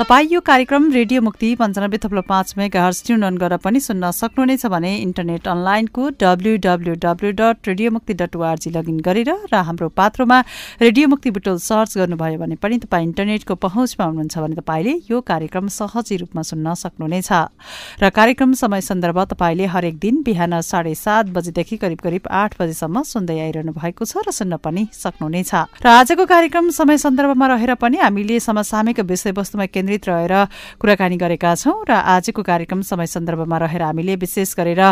तपाईँ यो कार्यक्रम रेडियो मुक्ति पन्चानब्बे थप्लो पाँच मेगा ट्युन अन गरेर पनि सुन्न सक्नुहुनेछ भने इन्टरनेट अनलाइनको W W W dot radio Mukti dot ORG login गरेर र हाम्रो पात्रोमा रेडियो मुक्ति बुटोल सर्च गर्नुभयो भने पनि तपाईँ इन्टरनेटको पहुँचमा हुनुहुन्छ भने तपाईँले यो कार्यक्रम सहजी रूपमा सुन्न सक्नुहुनेछ र कार्यक्रम समय सन्दर्भ तपाईँले हरेक दिन बिहान साढे सात बजेदेखि करिब करिब आठ बजेसम्म सुन्दै आइरहनु भएको छ र सुन्न पनि सक्नुहुनेछ र आजको कार्यक्रम समय सन्दर्भमा रहेर पनि हामीले समसामयिक विषयवस्तुमा केन्द्रित रहेर कुराकानी गरेका छौं र आजको कार्यक्रम समय सन्दर्भमा रहेर हामीले विशेष गरेर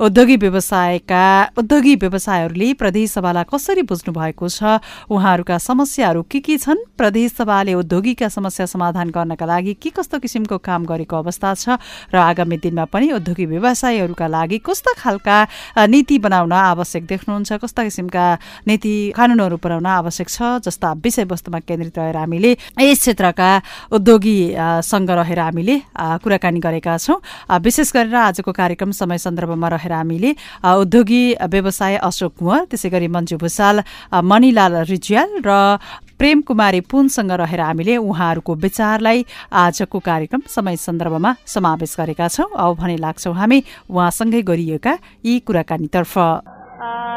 उद्योगी व्यवसायका उद्योगी व्यवसायहरूले प्रदेश सभालाई कसरी बुझ्नु भएको छ उहाँहरूका समस्याहरू के के छन् प्रदेश सभाले उद्योगीका समस्या समाधान गर्नका लागि के कस्तो किसिमको काम गरेको अवस्था छ र आगामी दिनमा पनि उद्योगी व्यवसायीहरूका लागि कस्ता खालका नीति बनाउन आवश्यक देख्नुहुन्छ कस्ता किसिमका नीति कानूनहरू बनाउन आवश्यक छ जस्ता विषयवस्तुमा केन्द्रित रहेर हामीले यस क्षेत्रका उद्योगी सँग रहेर हामीले कुराकानी गरेका छौँ। विशेष गरेर आजको कार्यक्रम समय सन्दर्भमा रहेर हामीले उद्योगी व्यवसाय अशोक कुँवर त्यसै गरी मन्जु भूषाल मणिलाल रिज्याल र प्रेम कुमारी पुनसँग रहेर हामीले उहाँहरूको विचारलाई आजको कार्यक्रम समय सन्दर्भमा समावेश गरेका छौँ। अब भने लाग्छौँ हामी उहाँसँगै गरिएका यी कुराकानीतर्फ।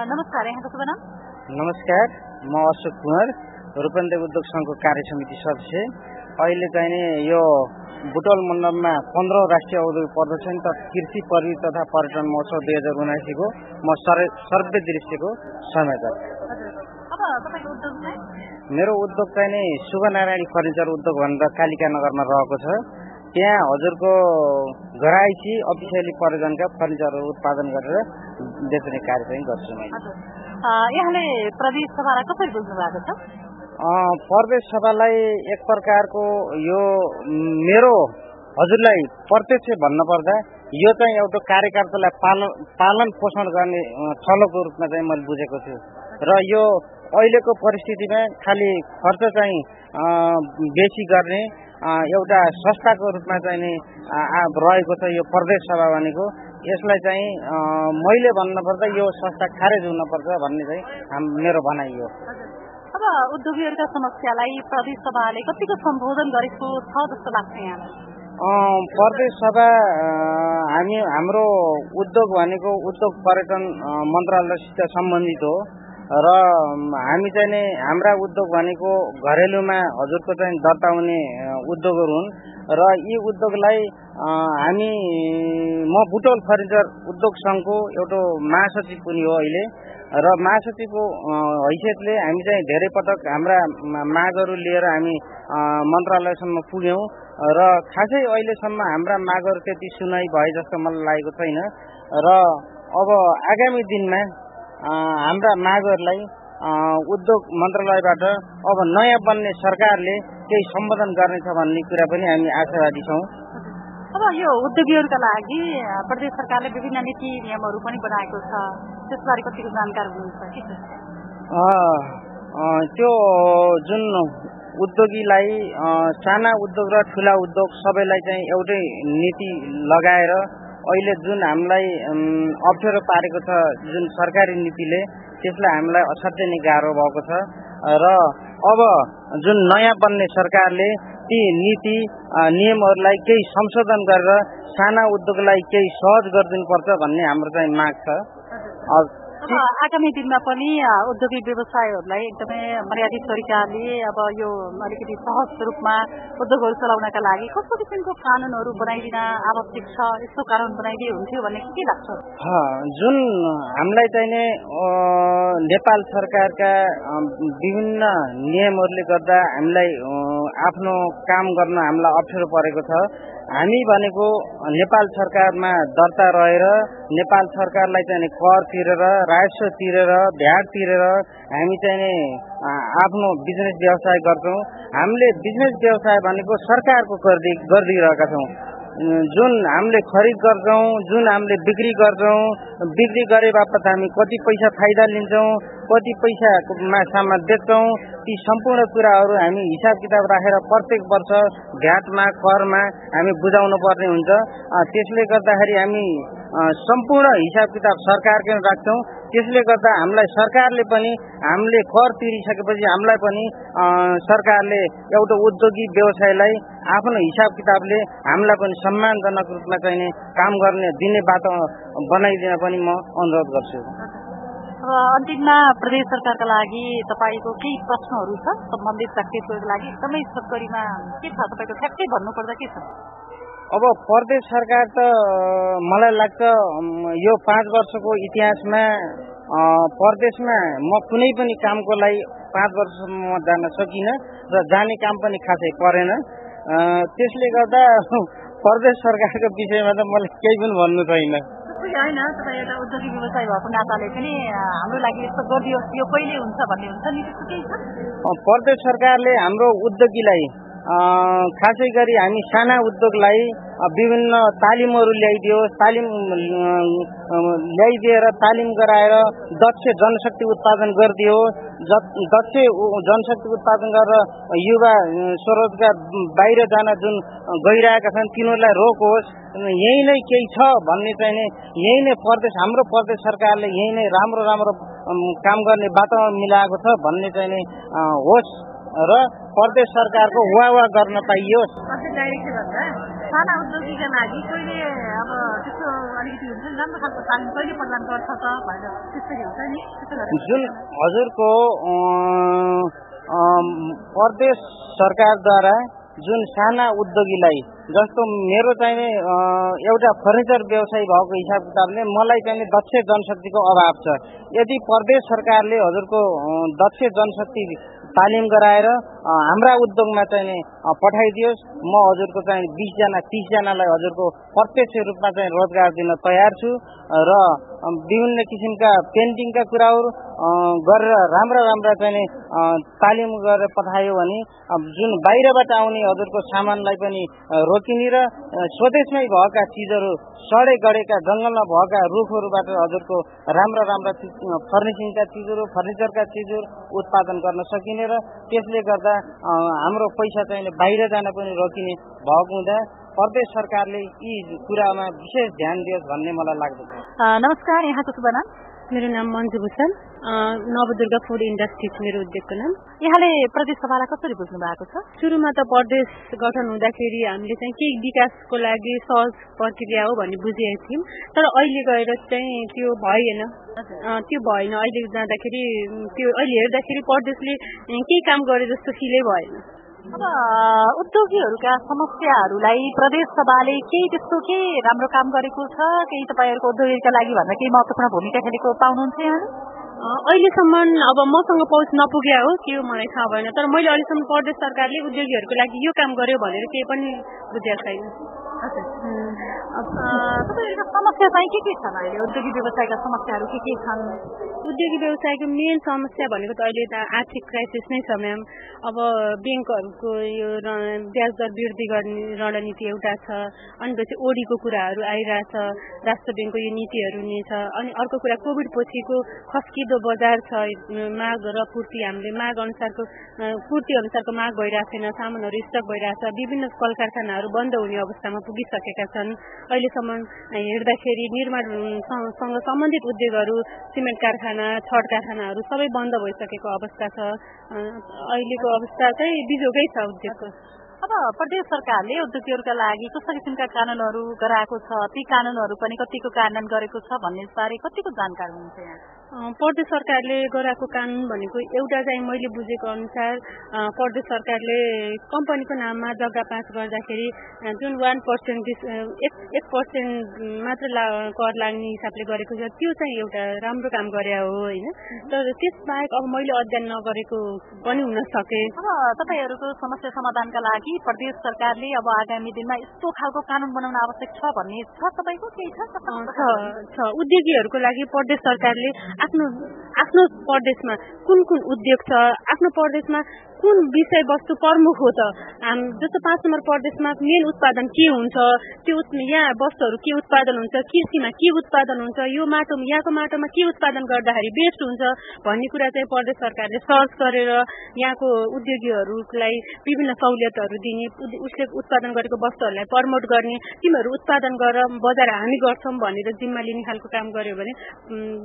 नमस्कार नमस्कार म अशोक कुमार रूपन्देव उद्योग सङ्घको कार्य समिति सदस्य। अहिले चाहिँ नि यो बुटोल मण्डलमा पन्ध्र राष्ट्रिय औद्योगिक प्रदर्शन त कृषि प्रविधि तथा पर्यटन महोत्सव दुई हजार उनासीको म सर्वे दृश्यको संयोजक मेरो उद्योग चाहिँ नि शुभनारायणी फर्निचर उद्योग भनेर कालिका नगरमा रहेको छ। त्यहाँ हजुरको घराइसी अफिसियली परिजनका फर्निचरहरू उत्पादन गरेर बेच्ने कार्य चाहिँ गर्छु मैले। यहाँले प्रदेश सभालाई कसरी बुझ्नु भएको छ? प्रदेश सभालाई एक प्रकारको यो मेरो हजुरलाई प्रत्यक्ष भन्नुपर्दा यो चाहिँ एउटा कार्यकर्तालाई पालन पालन पोषण गर्ने थलोको रूपमा चाहिँ मैले बुझेको छु। र यो अहिलेको परिस्थितिमा खालि खर्च चाहिँ बेसी गर्ने एउटा संस्थाको रूपमा चाहिँ नि रहेको छ यो प्रदेश सभा भनेको। यसलाई चाहिँ मैले भन्नुपर्दा यो संस्था खारेज हुनुपर्छ भन्ने चाहिँ मेरो भनाइ हो। अब उद्योगीहरूका समस्यालाई प्रदेश सभाले कतिको सम्बोधन गरेको छ जस्तो लाग्छ यहाँलाई? प्रदेश सभा हामी हाम्रो उद्योग भनेको उद्योग पर्यटन मन्त्रालयसित सम्बन्धित हो। र हामी चाहिँ नि हाम्रा उद्योग भनेको घरेलुमा हजुरको चाहिँ दर्ता हुने उद्योगहरू हुन्। र यी उद्योगलाई हामी म बुटोल फर्निचर उद्योग सङ्घको एउटा महासचिव पनि हो अहिले। र महासचिवको हैसियतले हामी चाहिँ धेरै पटक हाम्रा मागहरू लिएर हामी मन्त्रालयसम्म पुग्यौँ। र खासै अहिलेसम्म हाम्रा मागहरू त्यति सुनाइ भए जस्तो मलाई लागेको छैन। र अब आगामी दिनमा हाम्रा मागहरूलाई उद्योग मन्त्रालयबाट अब नयाँ बन्ने सरकारले केही सम्बोधन गर्नेछ भन्ने कुरा पनि हामी आशावादी छौँ। अब यो उद्योगीहरूका लागि प्रदेश सरकारले विभिन्न नीति नियमहरू पनि बनाएको छ। त्यसबारे कतिको जानकार हुनुहुन्छ? त्यो जुन उद्योगीलाई साना उद्योग र ठुला उद्योग सबैलाई चाहिँ एउटै नीति लगाएर अहिले जुन हामीलाई अप्ठ्यारो पारेको छ जुन सरकारी नीतिले त्यसलाई हामीलाई असाध्यै नै गाह्रो भएको छ। र अब जुन नयाँ बन्ने सरकारले ती नीति नियमहरूलाई केही संशोधन गरेर साना उद्योगलाई केही सहज गरिदिनुपर्छ भन्ने हाम्रो चाहिँ माग छ। आगामी दिनमा पनि उद्योगिक व्यवसायहरूलाई एकदमै मर्यादित तरिकाले अब यो अलिकति सहज रूपमा उद्योगहरू चलाउनका लागि कस्तो किसिमको कानुनहरू बनाइदिन आवश्यक छ यस्तो कानुन बनाइदिए हुन्थ्यो भन्ने के लाग्छ? जुन हामीलाई चाहिने नेपाल सरकारका विभिन्न नियमहरूले गर्दा हामीलाई आफ्नो काम गर्न हामीलाई अप्ठ्यारो परेको छ। हामी भनेको नेपाल सरकारमा दर्ता रहेर नेपाल सरकारलाई चाहिँ कर तिरेर राजस्व तिरेर भ्याट तिरेर हामी चाहिँ आफ्नो बिजनेस व्यवसाय गर्छौँ। हामीले बिजनेस व्यवसाय भनेको सरकारको गरिदिइरहेका छौँ। जुन हामीले खरिद गर्छौँ जुन हामीले बिक्री गर्छौँ बिक्री गरे बापत हामी कति पैसा फाइदा लिन्छौँ कति पैसामा सामान बेच्छौँ ती सम्पूर्ण कुराहरू हामी हिसाब किताब राखेर प्रत्येक वर्ष भ्याटमा करमा हामी बुझाउनु पर्ने हुन्छ। त्यसले गर्दाखेरि हामी सम्पूर्ण हिसाब किताब सरकारकै राख्छौँ। त्यसले गर्दा हामीलाई सरकारले पनि हामीले कर तिरिसकेपछि हामीलाई पनि सरकारले एउटा उद्योगी व्यवसायलाई आफ्नो हिसाब किताबले हामीलाई पनि सम्मानजनक रूपमा चाहिँ काम गर्ने दिने बाटो बनाइदिन पनि म अनुरोध गर्छु। अब अन्तिममा प्रदेश सरकारका लागि तपाईँको केही प्रश्नहरू छ सम्बन्धित व्यक्तित्वको लागि एकदमै छोटकरीमा के छ तपाईँको ठ्याक्कै भन्नुपर्दा के छ अब प्रदेश सरकार त मलाई लाग्छ यो पाँच वर्षको इतिहासमा प्रदेशमा म कुनै पनि कामको लागि पाँच वर्षसम्म जान सकिनँ र जाने काम पनि खासै परेन त्यसले गर्दा प्रदेश सरकारको विषयमा त मलाई केही पनि भन्नु छैन होइन तपाईँ एउटा उद्योगिक व्यवसाय भएको नाताले पनि हाम्रो लागि यस्तो गरिदियोस् यो कहिले हुन्छ भन्ने हुन्छ नि त्यस्तो केही छ प्रदेश सरकारले हाम्रो उद्योगीलाई खासै गरी हामी साना उद्योगलाई विभिन्न तालिमहरू ल्याइदियोस् तालिम ल्याइदिएर तालिम गराएर दक्ष जनशक्ति उत्पादन गरिदियोस् दक्ष जनशक्ति उत्पादन गरेर युवा स्वरोजगार बाहिर जान जुन गइरहेका छन् तिनीहरूलाई रोकोस् यही नै केही छ भन्ने चाहिँ यही नै प्रदेश हाम्रो प्रदेश सरकारले यही नै राम्रो राम्रो काम गर्ने वातावरण मिलाएको छ भन्ने चाहिँ होस्। र प्रदेश सरकारको वाह गर्न पाइयोस् जुन हजुरको प्रदेश सरकारद्वारा जुन साना उद्योगीलाई जस्तो मेरो चाहिँ एउटा फर्निचर व्यवसाय भएको हिसाब किताबले मलाई चाहिँ दक्ष जनशक्तिको अभाव छ। यदि प्रदेश सरकारले हजुरको दक्ष जनशक्ति तालिम गराएर हाम्रा उद्योगमा चाहिँ पठाइदियोस्। म हजुरको चाहिँ बिसजना तिसजनालाई हजुरको प्रत्यक्ष रूपमा चाहिँ रोजगार दिन तयार छु। र विभिन्न किसिमका पेन्टिङका कुराहरू गरेर राम्रा राम्रा चाहिँ तालिम गरेर पठायो भने जुन बाहिरबाट आउने हजुरको सामानलाई पनि रोकिने र स्वदेशमै भएका चिजहरू सडे गडेका जङ्गलमा भएका रुखहरूबाट हजुरको राम्रा राम्रा फर्निसिङका चिजहरू फर्निचरका चिजहरू उत्पादन गर्न सकिने र त्यसले गर्दा हाम्रो पैसा चाहिँ बाहिर जान पनि रोकिने भएको हुँदा प्रदेश सरकारले यी कुरामा विशेष ध्यान दियोस् भन्ने मलाई लाग्दछ। नमस्कार यहाँको शुभ नाम। मेरो नाम मन्जु भूषण। नवदुर्गा फुड इन्डस्ट्री मेरो उद्योगको नाम। यहाँले प्रदेश सभालाई कसरी बुझ्नु भएको छ? सुरुमा त प्रदेश गठन हुँदाखेरि हामीले चाहिँ केही विकासको लागि सहज प्रक्रिया हो भन्ने बुझेका थियौँ। तर अहिले गएर चाहिँ त्यो भएन। त्यो भएन। अहिले जाँदाखेरि त्यो अहिले हेर्दाखेरि प्रदेशले केही काम गरे जस्तो फिलै भएन। अब उद्योगीहरूका समस्याहरूलाई प्रदेश सभाले केही त्यस्तो के राम्रो काम गरेको छ केही तपाईँहरूको उद्योगीका लागि भन्दा केही महत्वपूर्ण भूमिका खेलेको पाउनुहुन्छ यहाँ अहिलेसम्म अब मसँग पहुँच नपुग्या हो के मलाई थाहा भएन तर मैले अहिलेसम्म प्रदेश सरकारले उद्योगीहरूको लागि यो काम गर्यो भनेर केही पनि बुझेको छैन तपाईँहरूको समस्या चाहिँ के के छन् अहिले उद्योगिक व्यवसायका समस्याहरू के के छन् उद्योगिक व्यवसायको मेन समस्या भनेको त अहिले त आर्थिक क्राइसिस नै छ म्याम अब ब्याङ्कहरूको यो ब्याज दर वृद्धि गर्ने रणनीति एउटा छ अनि पछि ओडीको कुराहरू आइरहेछ राष्ट्र ब्याङ्कको यो नीतिहरू नै छ अनि अर्को कुरा कोभिड पछिको खस्किदो बजार छ माग र पूर्ति हामीले माग अनुसारको पूर्ति अनुसारको माग भइरहेको छैन सामानहरू स्टक भइरहेछ विभिन्न कल कारखानाहरू बन्द हुने अवस्थामा पुगिसकेका छन्। अहिलेसम्म हेर्दाखेरि निर्माणसँग सम्बन्धित उद्योगहरू सिमेन्ट कारखाना छड कारखानाहरू सबै बन्द भइसकेको अवस्था छ। अहिलेको अवस्था चाहिँ बिजोगै छ उद्योगको। अब प्रदेश सरकारले उद्योगीहरूका लागि कस्ता किसिमका कानूनहरू गराएको छ? ती कानूनहरू पनि कतिको कार्यान्वयन गरेको छ भन्ने बारे कतिको जानकारी हुनुहुन्छ यहाँ? प्रदेश सरकारले गराएको कानुन भनेको एउटा चाहिँ मैले बुझेको अनुसार प्रदेश सरकारले कम्पनीको नाममा जग्गा पास गर्दाखेरि जुन वान पर्सेन्ट एक पर्सेन्ट मात्र कर लाग्ने हिसाबले गरेको छ त्यो चाहिँ एउटा राम्रो काम गरे हो होइन? तर त्यसबाहेक अब मैले अध्ययन नगरेको पनि हुन सके। अब तपाईँहरूको समस्या समाधानका लागि प्रदेश सरकारले अब आगामी दिनमा यस्तो खालको कानुन बनाउन आवश्यक छ भन्ने छ तपाईँको केही छ। उद्योगीहरूको लागि प्रदेश सरकारले आफ्नो आफ्नो प्रदेशमा कुन कुन उद्योग छ आफ्नो प्रदेशमा कुन विषयवस्तु प्रमुख हो त? जस्तो पाँच नम्बर प्रदेशमा मेन उत्पादन के हुन्छ? त्यो यहाँ वस्तुहरू के उत्पादन हुन्छ? कृषिमा के उत्पादन हुन्छ? यो माटो यहाँको माटोमा के उत्पादन गर्दाखेरि बेस्ट हुन्छ? भन्ने कुरा चाहिँ प्रदेश सरकारले सर्च गरेर यहाँको उद्योगीहरूलाई विभिन्न सहुलियतहरू दिने उसले उत्पादन गरेको वस्तुहरूलाई प्रमोट गर्ने तिमीहरू उत्पादन गर बजार हामी गर्छौँ भनेर जिम्मा लिने खालको काम गर्यो भने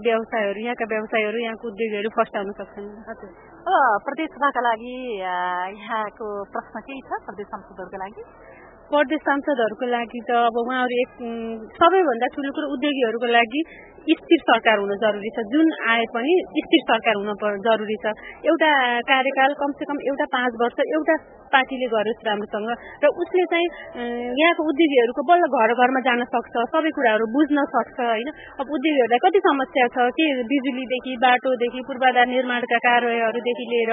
व्यवसायहरू यहाँका व्यवसायहरू यहाँको उद्योगीहरू फर्स्ट आउन सक्छन्। प्रदेश सभाका लागि यहाँको प्रश्न केही छ प्रदेश सांसदहरूका लागि प्रदेश सांसदहरूको लागि त अब उहाँहरू एक सबैभन्दा ठुलो कुरो उद्योगीहरूको लागि स्थिर सरकार हुन जरुरी छ। जुन आए पनि स्थिर सरकार हुन जरुरी छ। एउटा कार्यकाल कमसे कम एउटा पाँच वर्ष एउटा पार्टीले गरोस् राम्रोसँग र उसले चाहिँ यहाँको उद्योगीहरूको बल्ल घर घरमा जान सक्छ सबै कुराहरू बुझ्न सक्छ होइन? अब उद्योगीहरूलाई कति समस्या छ? के बिजुलीदेखि बाटोदेखि पूर्वाधार निर्माणका कार्यहरूदेखि लिएर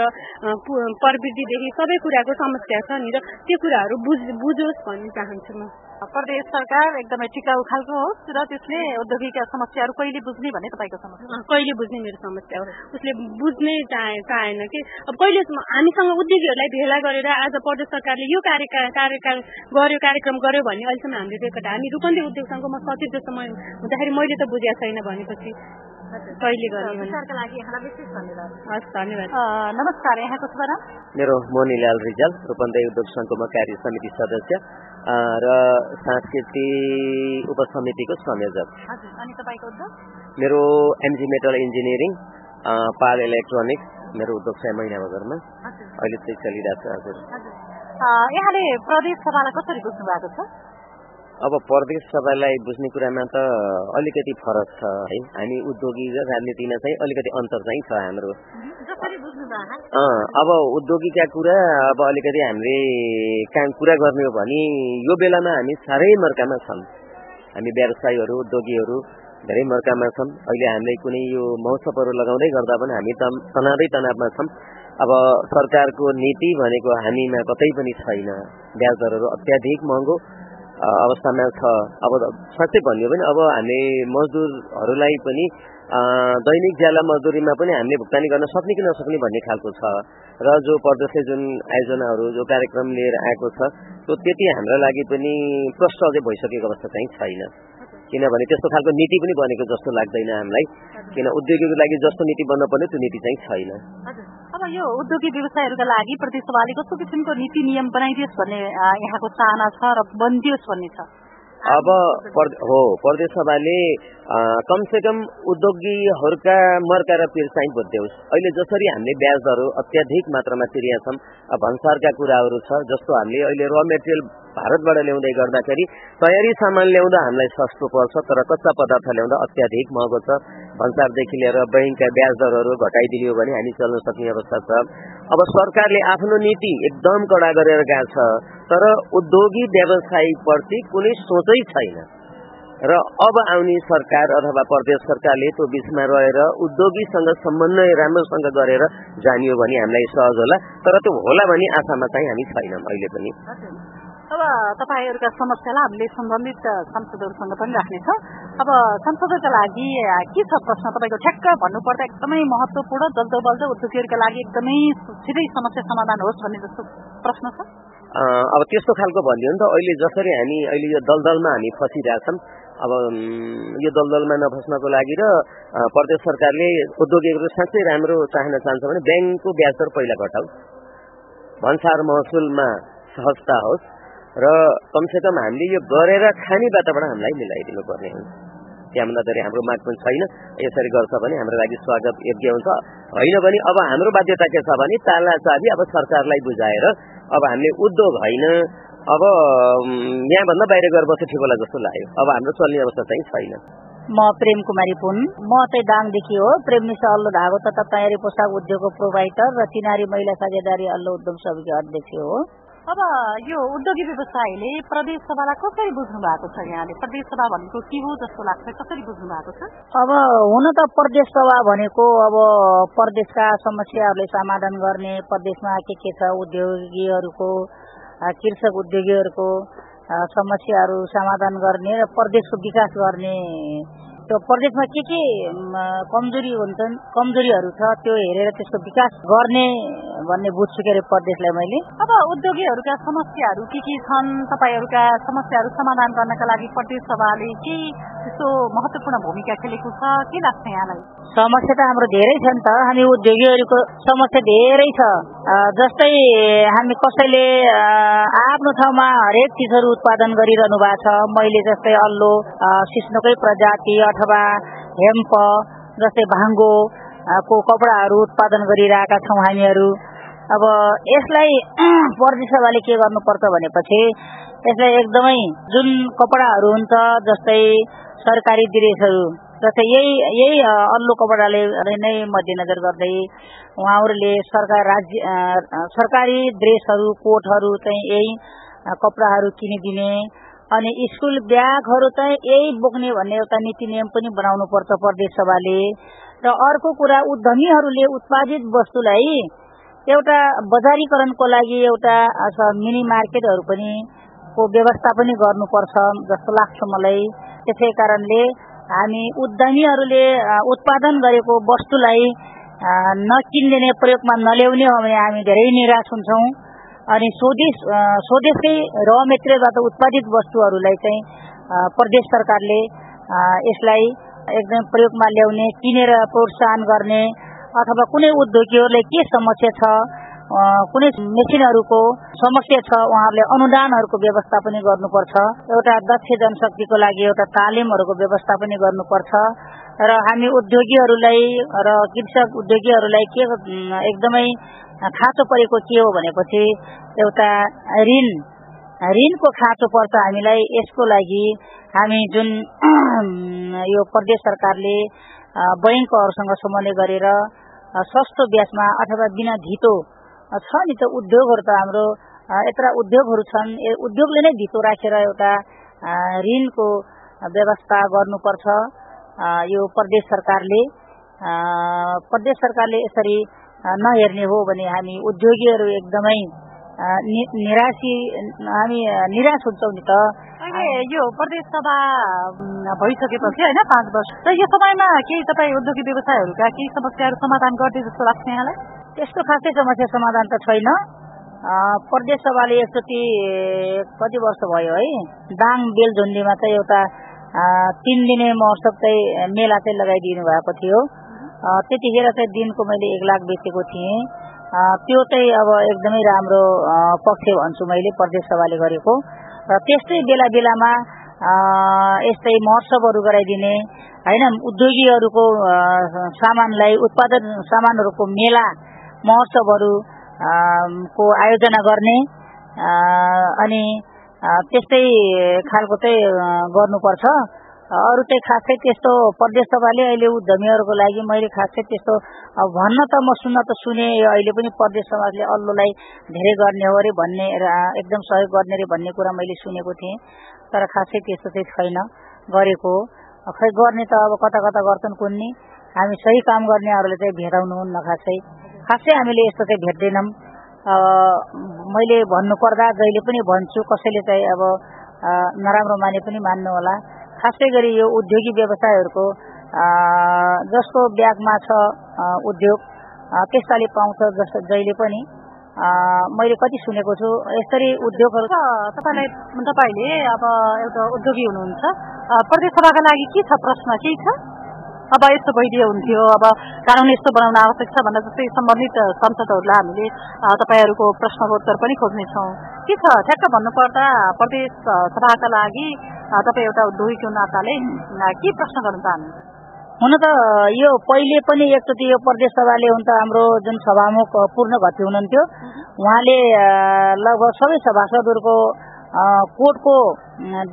प्रविधिदेखि सबै कुराको समस्या छ नि र त्यो कुराहरू बुझ बुझोस् भन्ने चाहन्छु म। प्रदेश सरकार एकदमै टिकाउ खालको होस् र त्यसले औद्योगिक समस्याहरू कहिले बुझ्ने भन्ने तपाईँको समस्या? कहिले बुझ्ने मेरो समस्या हो? उसले बुझ्ने चाहे चाहेन कि। अब कहिले हामीसँग उद्योगीहरूलाई भेला गरेर आज प्रदेश सरकारले यो कार्य कार्यकाल गर्यो कार्यक्रम गर्यो भन्ने अहिलेसम्म हामीले दिएको हामी रूपन्दी उद्योग सङ्घमा सचिव जस्तो हुँदाखेरि मैले त बुझेको छैन भनेपछि। नमस्कार यहाँको शुभ नाम मेरो मोनीलाल रिजाल रूपन्देही उद्योग सङ्घको कार्य समिति सदस्य र सांस्कृतिक उपसमितिको संयोजक। अनि तपाईँको उद्योग? मेरो एमजी मेटल इन्जिनियरिङ पाल इलेक्ट्रोनिक्स मेरो उद्योग छ महिना बजारमा अहिले चाहिँ चलिरहेको छ। हजुर। यहाँले प्रदेश सभालाई कसरी बुझ्नु भएको छ? अब प्रदेश सभालाई बुझ्ने कुरामा त अलिकति फरक छ है। हामी उद्योगी र राजनीतिमा चाहिँ अलिकति अन्तर चाहिँ छ हाम्रो। अब उद्योगीका कुरा अब अलिकति हामीले काम कुरा गर्ने हो भने यो बेलामा हामी साह्रै मर्कामा छौँ। हामी व्यवसायीहरू उद्योगीहरू धेरै मर्कामा छौँ। अहिले हामीले कुनै यो महोत्सवहरू लगाउँदै गर्दा पनि हामी त तनावै तनावमा छौँ। अब सरकारको नीति भनेको हामीमा कतै पनि छैन। ब्याज दरहरू अत्याधिक महँगो। अवस्थामा छ। अब साँच्चै भन्यो भने अब हामी मजदुरहरूलाई पनि दैनिक ज्याला मजदुरीमा पनि हामीले भुक्तानी गर्न सक्ने कि नसक्ने भन्ने खालको छ। र जो प्रदेशले जुन आयोजनाहरू जो कार्यक्रम लिएर आएको छ त्यो त्यति हाम्रो लागि पनि प्रष्ट अझै भइसकेको अवस्था चाहिँ छैन। किनभने त्यस्तो खालको नीति पनि बनेको जस्तो लाग्दैन हामीलाई। किन उद्योगीको लागि जस्तो नीति बन्न पर्ने त्यो नीति चाहिँ छैन। अब यो उद्योगी व्यवसायहरूका लागि सभाले कस्तो किसिमको नीति नियम बनाइदियोस् भन्ने यहाँको चाहना छ र बनिदियोस् भन्ने छ। अब हो प्रदेश सभाले कमसे कम उद्योगीहरूका मर्का र पिर चाहिँ बुझ्योस् अहिले जसरी हामीले ब्याज अत्याधिक मात्रामा तिरेका छौँ भन्सारका कुराहरू छ जस्तो हामीले अहिले र मेटेरियल भारतबाट ल्याउँदै गर्दाखेरि तयारी सामान ल्याउँदा हामीलाई सस्तो पर्छ तर कच्चा पदार्थ ल्याउँदा अत्याधिक महँगो छ। भन्सारदेखि लिएर बैङ्कका ब्याज दरहरू घटाइदियो भने हामी चल्न सक्ने अवस्था छ अब सरकारले आफ्नो नीति एकदम कडा गरेर गएको छ तर उद्योगी व्यवसायप्रति कुनै सोचै छैन र अब आउने सरकार अथवा प्रदेश सरकारले त्यो बिचमा रहेर उद्योगीसँग समन्वय राम्रोसँग गरेर जानियो भने हामीलाई सहज होला तर त्यो होला भन्ने आशामा चाहिँ हामी छैनौँ अहिले पनि अब तपाईँहरूका समस्यालाई हामीले सम्बन्धित सांसदहरूसँग पनि राख्नेछौँ अब संसदका लागि के छ प्रश्न तपाईँको ठ्याक्क भन्नुपर्दा एकदमै महत्वपूर्ण जल्दो बल्दो उद्योगीहरूका लागि एकदमै छिटै समस्या समाधान होस् भन्ने जस्तो प्रश्न छ। अब त्यस्तो खालको भनिदियो नि त अहिले जसरी हामी अहिले यो दलदलमा हामी फसिरहेछौँ अब यो दलदलमा नफस्नको लागि र प्रदेश सरकारले उद्योगीहरूको साँच्चै राम्रो चाहन चाहन्छ भने ब्याङ्कको ब्याज दर पहिला घटाओस् भन्सार महसुलमा सहजता होस् र कमसेकम हामीले यो गरेर खाने वातावरण हामीलाई मिलाइदिनु पर्ने हुन्छ त्यहाँभन्दा धेरै हाम्रो माग पनि छैन। यसरी गर्छ भने हाम्रो लागि स्वागत योग्य हुन्छ। होइन भने अब हाम्रो बाध्यता के छ भने ताला चाबी अब सरकारलाई बुझाएर अब हामीले उद्योग होइन अब यहाँभन्दा बाहिर गएर बस्छ ठिक होला जस्तो लाग्यो। अब हाम्रो चल्ने अवस्था चाहिँ छैन। म प्रेम कुमारी पुन। म चाहिँ दाङदेखि हो। प्रेम निशा अल्लो धागो तथा तयारी पोसाक उद्योगको प्रोभाइडर र चिनारी महिला साझेदारी अल्लो उद्योग समिति अध्यक्ष हो। अब यो उद्योगी व्यवसायले प्रदेश सभालाई कसरी बुझ्नु भएको छ यहाँले प्रदेश सभा भनेको के हो जस्तो लाग्छ कसरी बुझ्नु भएको छ अब हुन त प्रदेश सभा भनेको अब प्रदेशका समस्याहरूले समाधान गर्ने प्रदेशमा के के छ उद्योगीहरूको कृषक उद्योगीहरूको समस्याहरू समाधान गर्ने र प्रदेशको विकास गर्ने प्रदेशमा के के कमजोरी हुन्छन् कमजोरीहरू छ त्यो हेरेर त्यसको विकास गर्ने भन्ने बुझ्छु के अरे प्रदेशलाई मैले। अब उद्योगीहरूका समस्याहरू के के छन्? तपाईँहरूका समस्याहरू समाधान गर्नका लागि प्रदेश सभाले के त्यस्तो महत्वपूर्ण भूमिका खेलेको छ? के लाग्छ यहाँलाई? समस्या त हाम्रो धेरै छ नि त। हामी उद्योगीहरूको समस्या धेरै छ। जस्तै हामी कसैले आफ्नो ठाउँमा हरेक चिजहरू उत्पादन गरिरहनु भएको छ। मैले जस्तै अल्लो सिस्नोकै प्रजाति अथवा हेम्प जस्तै भाङ्गो को कपडाहरू उत्पादन गरिरहेका छौँ हामीहरू। अब यसलाई सभाले के गर्नुपर्छ भनेपछि यसलाई एकदमै जुन कपडाहरू हुन्छ जस्तै सरकारी ड्रेसहरू जस्तै यही यही अल्लो कपडाले नै मध्यनजर गर्दै उहाँहरूले सरकार राज्य सरकारी ड्रेसहरू कोटहरू चाहिँ यही कपडाहरू किनिदिने अनि स्कुल ब्यागहरू चाहिँ यही बोक्ने भन्ने एउटा नीति नियम पनि बनाउनु पर्छ प्रदेश सभाले। र अर्को कुरा उद्यमीहरूले उत्पादित वस्तुलाई एउटा बजारीकरणको लागि एउटा मिनी मार्केटहरू पनि को व्यवस्था पनि गर्नुपर्छ जस्तो लाग्छ मलाई। त्यसै कारणले हामी उद्यमीहरूले उत्पादन गरेको वस्तुलाई नकिनिदिने प्रयोगमा नल्याउने हो भने हामी धेरै निराश हुन्छौँ। अनि स्वदेश स्वदेशकै र मेटेरियलबाट उत्पादित वस्तुहरूलाई चाहिँ प्रदेश सरकारले यसलाई एकदम प्रयोगमा ल्याउने किनेर प्रोत्साहन गर्ने अथवा कुनै उद्योगीहरूले के समस्या छ कुनै मेसिनहरूको समस्या छ उहाँहरूले अनुदानहरूको व्यवस्था पनि गर्नुपर्छ। एउटा दक्ष जनशक्तिको लागि एउटा तालिमहरूको व्यवस्था पनि गर्नुपर्छ। र हामी उद्योगीहरूलाई र कृषक उद्योगीहरूलाई के एकदमै खाँचो परेको के हो भनेपछि एउटा ऋण ऋणको खाँचो पर्छ हामीलाई। यसको लागि हामी जुन यो प्रदेश सरकारले बैङ्कहरूसँग समन्वय गरेर सस्तो ब्याजमा अथवा बिना धितो छ नि त उद्योगहरू त हाम्रो यत्र उद्योगहरू छन् उद्योगले नै धितो राखेर एउटा ऋणको व्यवस्था गर्नुपर्छ। यो प्रदेश सरकारले प्रदेश सरकारले यसरी नहेर्ने हो भने हामी उद्योगीहरू एकदमै निराशी हामी निराश हुन्छौँ नि त यो प्रदेश सभा भइसकेपछि होइन पाँच वर्ष र यो समयमा केही तपाईँ उद्योगी व्यवसायहरूका केही समस्याहरू समाधान गर्दै जस्तो लाग्छ यहाँलाई त्यस्तो खासै समस्या समाधान त छैन प्रदेश सभाले एकचोटि कति वर्ष भयो है दाङ बेलझुन्डीमा चाहिँ एउटा तिन दिने महोत्सव चाहिँ मेला चाहिँ लगाइदिनु भएको थियो। त्यतिखेर चाहिँ दिनको मैले एक लाख बेचेको थिएँ। त्यो चाहिँ अब एकदमै राम्रो पक्ष भन्छु मैले प्रदेश सभाले गरेको। र त्यस्तै बेला बेलामा यस्तै महोत्सवहरू गराइदिने होइन उद्योगीहरूको सामानलाई उत्पादन सामानहरूको मेला महोत्सवहरू को आयोजना गर्ने अनि त्यस्तै खालको चाहिँ गर्नुपर्छ। अरू चाहिँ खासै त्यस्तो प्रदेश सभाले अहिले उद्यमीहरूको लागि मैले खासै त्यस्तो भन्न त म सुन्न त सुने अहिले पनि प्रदेश समाजले अल्लोलाई धेरै गर्ने हो अरे भन्ने एकदम सहयोग गर्ने अरे भन्ने कुरा मैले सुनेको थिएँ। तर खासै त्यस्तो चाहिँ छैन। गरेको खै गर्ने त अब कता कता गर्छन् कुन्नी। हामी सही काम गर्नेहरूले चाहिँ भेटाउनुहुन्न खासै। खासै हामीले यस्तो चाहिँ भेट्दैनौँ। मैले भन्नुपर्दा जहिले पनि भन्छु कसैले चाहिँ अब नराम्रो माने पनि मान्नु होला। खासै गरी यो उद्योगी व्यवसायहरूको जसको ब्यागमा छ उद्योग त्यस्ताले पाउँछ जस्तो जहिले पनि। मैले कति सुनेको छु यसरी उद्योगहरू तपाईँलाई तपाईँले अब एउटा उद्योगी हुनुहुन्छ। प्रदेश सभाका लागि के छ प्रश्न? केही छ? अब यस्तो भइदियो हुन्थ्यो अब कानुन यस्तो बनाउन आवश्यक छ भनेर जस्तै सम्बन्धित संसदहरूलाई हामीले तपाईँहरूको प्रश्नोत्तर पनि खोज्नेछौँ। के छ? ठ्याक्क भन्नुपर्दा प्रदेश सभाका लागि तपाईँ एउटा उद्योगीको नाताले के प्रश्न गर्न चाहनुहुन्छ? हुन त यो पहिले पनि एकचोटि यो प्रदेश सभाले हुन त हाम्रो जुन सभामुख पूर्ण घटी हुनुहुन्थ्यो उहाँले लगभग सबै सभासदहरूको कोर्टको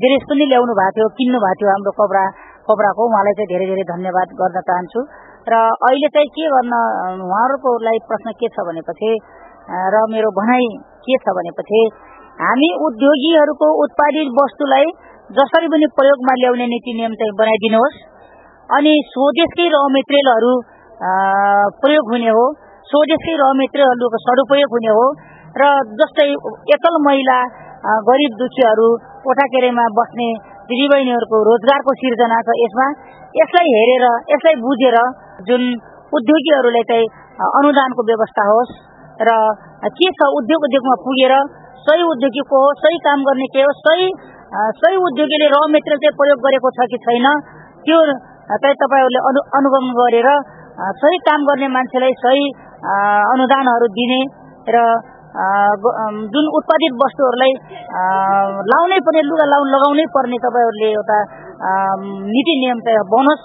ड्रेस पनि ल्याउनु भएको थियो किन्नु भएको थियो हाम्रो कपडा। कपडाको उहाँलाई चाहिँ धेरै धेरै धन्यवाद गर्न चाहन्छु। र अहिले चाहिँ के गर्न उहाँहरूकोलाई प्रश्न के छ भनेपछि र मेरो भनाइ के छ भनेपछि हामी उद्योगीहरूको उत्पादित वस्तुलाई जसरी पनि प्रयोगमा ल्याउने नीति नियम चाहिँ बनाइदिनुहोस्। अनि स्वदेशकै र मेटेरियलहरू प्रयोग हुने हो। स्वदेशकै र मेटेरियलहरूको सदुपयोग हुने हो। र जस्तै एकल महिला गरिब दुखीहरू कोठाकेरेमा बस्ने दिदीबहिनीहरूको रोजगारको सिर्जना छ यसमा। यसलाई हेरेर यसलाई बुझेर जुन उद्योगीहरूलाई चाहिँ अनुदानको व्यवस्था होस् र के छ उद्योग उद्योगमा पुगेर सही उद्योगी को हो सही काम गर्ने के हो सही सही उद्योगीले र मेटेरियल चाहिँ प्रयोग गरेको छ कि छैन त्यो चाहिँ तपाईँहरूले अनु अनुगमन गरेर सही काम गर्ने मान्छेलाई सही अनुदानहरू दिने र जुन उत्पादित वस्तुहरूलाई लाउनै पर्ने लुगा लाउन लगाउनै पर्ने तपाईँहरूले एउटा नीति नियम चाहिँ बनोस्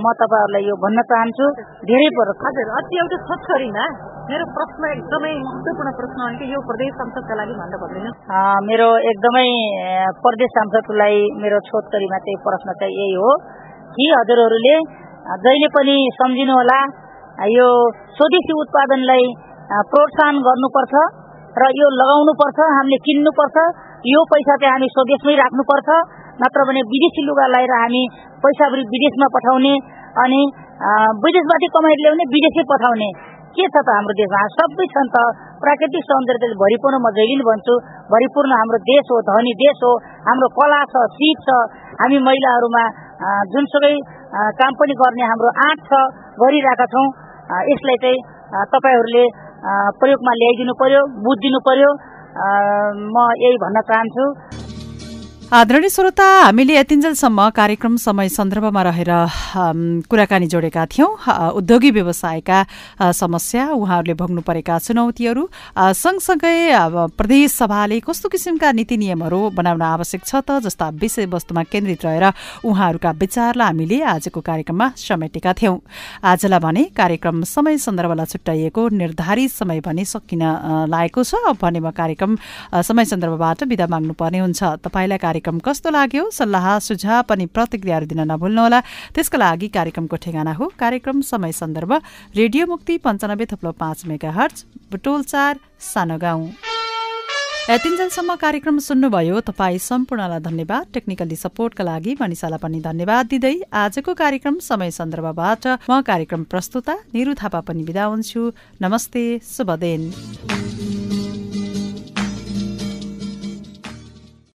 म तपाईँहरूलाई यो भन्न चाहन्छु। धेरै पर हजुर अति एउटा छोटकरीमा मेरो प्रश्न एकदमै महत्वपूर्ण प्रश्न हो कि यो प्रदेश संसदका लागि भनेर भनिदिनु? मेरो एकदमै प्रदेश सांसदलाई मेरो छोटकरीमा चाहिँ प्रश्न चाहिँ यही हो कि हजुरहरूले जहिले पनि सम्झिनु होला यो स्वदेशी उत्पादनलाई प्रोत्साहन गर्नुपर्छ। र यो लगाउनुपर्छ हामीले किन्नुपर्छ यो पैसा चाहिँ हामी स्वदेशमै राख्नुपर्छ नत्र भने विदेशी लुगा लगाएर हामी पैसा विदेशमा पठाउने अनि विदेशबाट कमाइ ल्याउने विदेशै पठाउने। के छ त हाम्रो देशमा? सबै छ नि त। प्राकृतिक सौन्दर्य भरिपूर्ण म जहिले भन्छु। भरिपूर्ण हाम्रो देश हो धनी देश हो हाम्रो कला छ सिप छ। हामी महिलाहरूमा जुनसुकै काम पनि गर्ने हाम्रो आँट छ गरिरहेका छौँ। यसलाई चाहिँ तपाईँहरूले प्रयोगमा ल्याइदिनु पर्यो बुझिदिनु पर्यो। म यही भन्न चाहन्छु। आदरणीय श्रोता हामीले यतिन्जेलसम्म कार्यक्रम समय सन्दर्भमा रहेर कुराकानी जोडेका थियौं। उद्योगी व्यवसायका समस्या उहाँहरूले भोग्नु परेका चुनौतीहरू सँगसँगै प्रदेश सभाले कस्तो किसिमका नीति नियमहरू बनाउन आवश्यक छ त जस्ता विषयवस्तुमा केन्द्रित रहेर उहाँहरूका विचारलाई हामीले आजको कार्यक्रममा समेटेका थियौं। आजलाई भने कार्यक्रम समय सन्दर्भलाई छुट्याइएको निर्धारित समय भने सकिन लागेको छ। भने म कार्यक्रम समय सन्दर्भबाट विदा माग्नुपर्ने हुन्छ। तपाईँलाई कार्यक्रम कस्तो लाग्यो? सल्लाह सुझाव अनि प्रतिक्रियाहरू दिन नभुल्नुहोला त्यसको लागि कार्यक्रमको ठेगाना हो। कार्यक्रम समय सन्दर्भ रेडियो मुक्ति पञ्चानब्बे थप्लो पाँच मेगा हर्च बुटोल चार सानो गाउँ। यतिन्जेलसम्म कार्यक्रम सुन्नुभयो। तपाईँ सम्पूर्णलाई धन्यवाद। टेक्निकली सपोर्टका लागि मनिषालाई पनि धन्यवाद दिँदै आजको कार्यक्रम समय सन्दर्भबाट म कार्यक्रम प्रस्तुता निरु थापा पनि बिदा हुन्छु। नमस्ते शुभ दिन।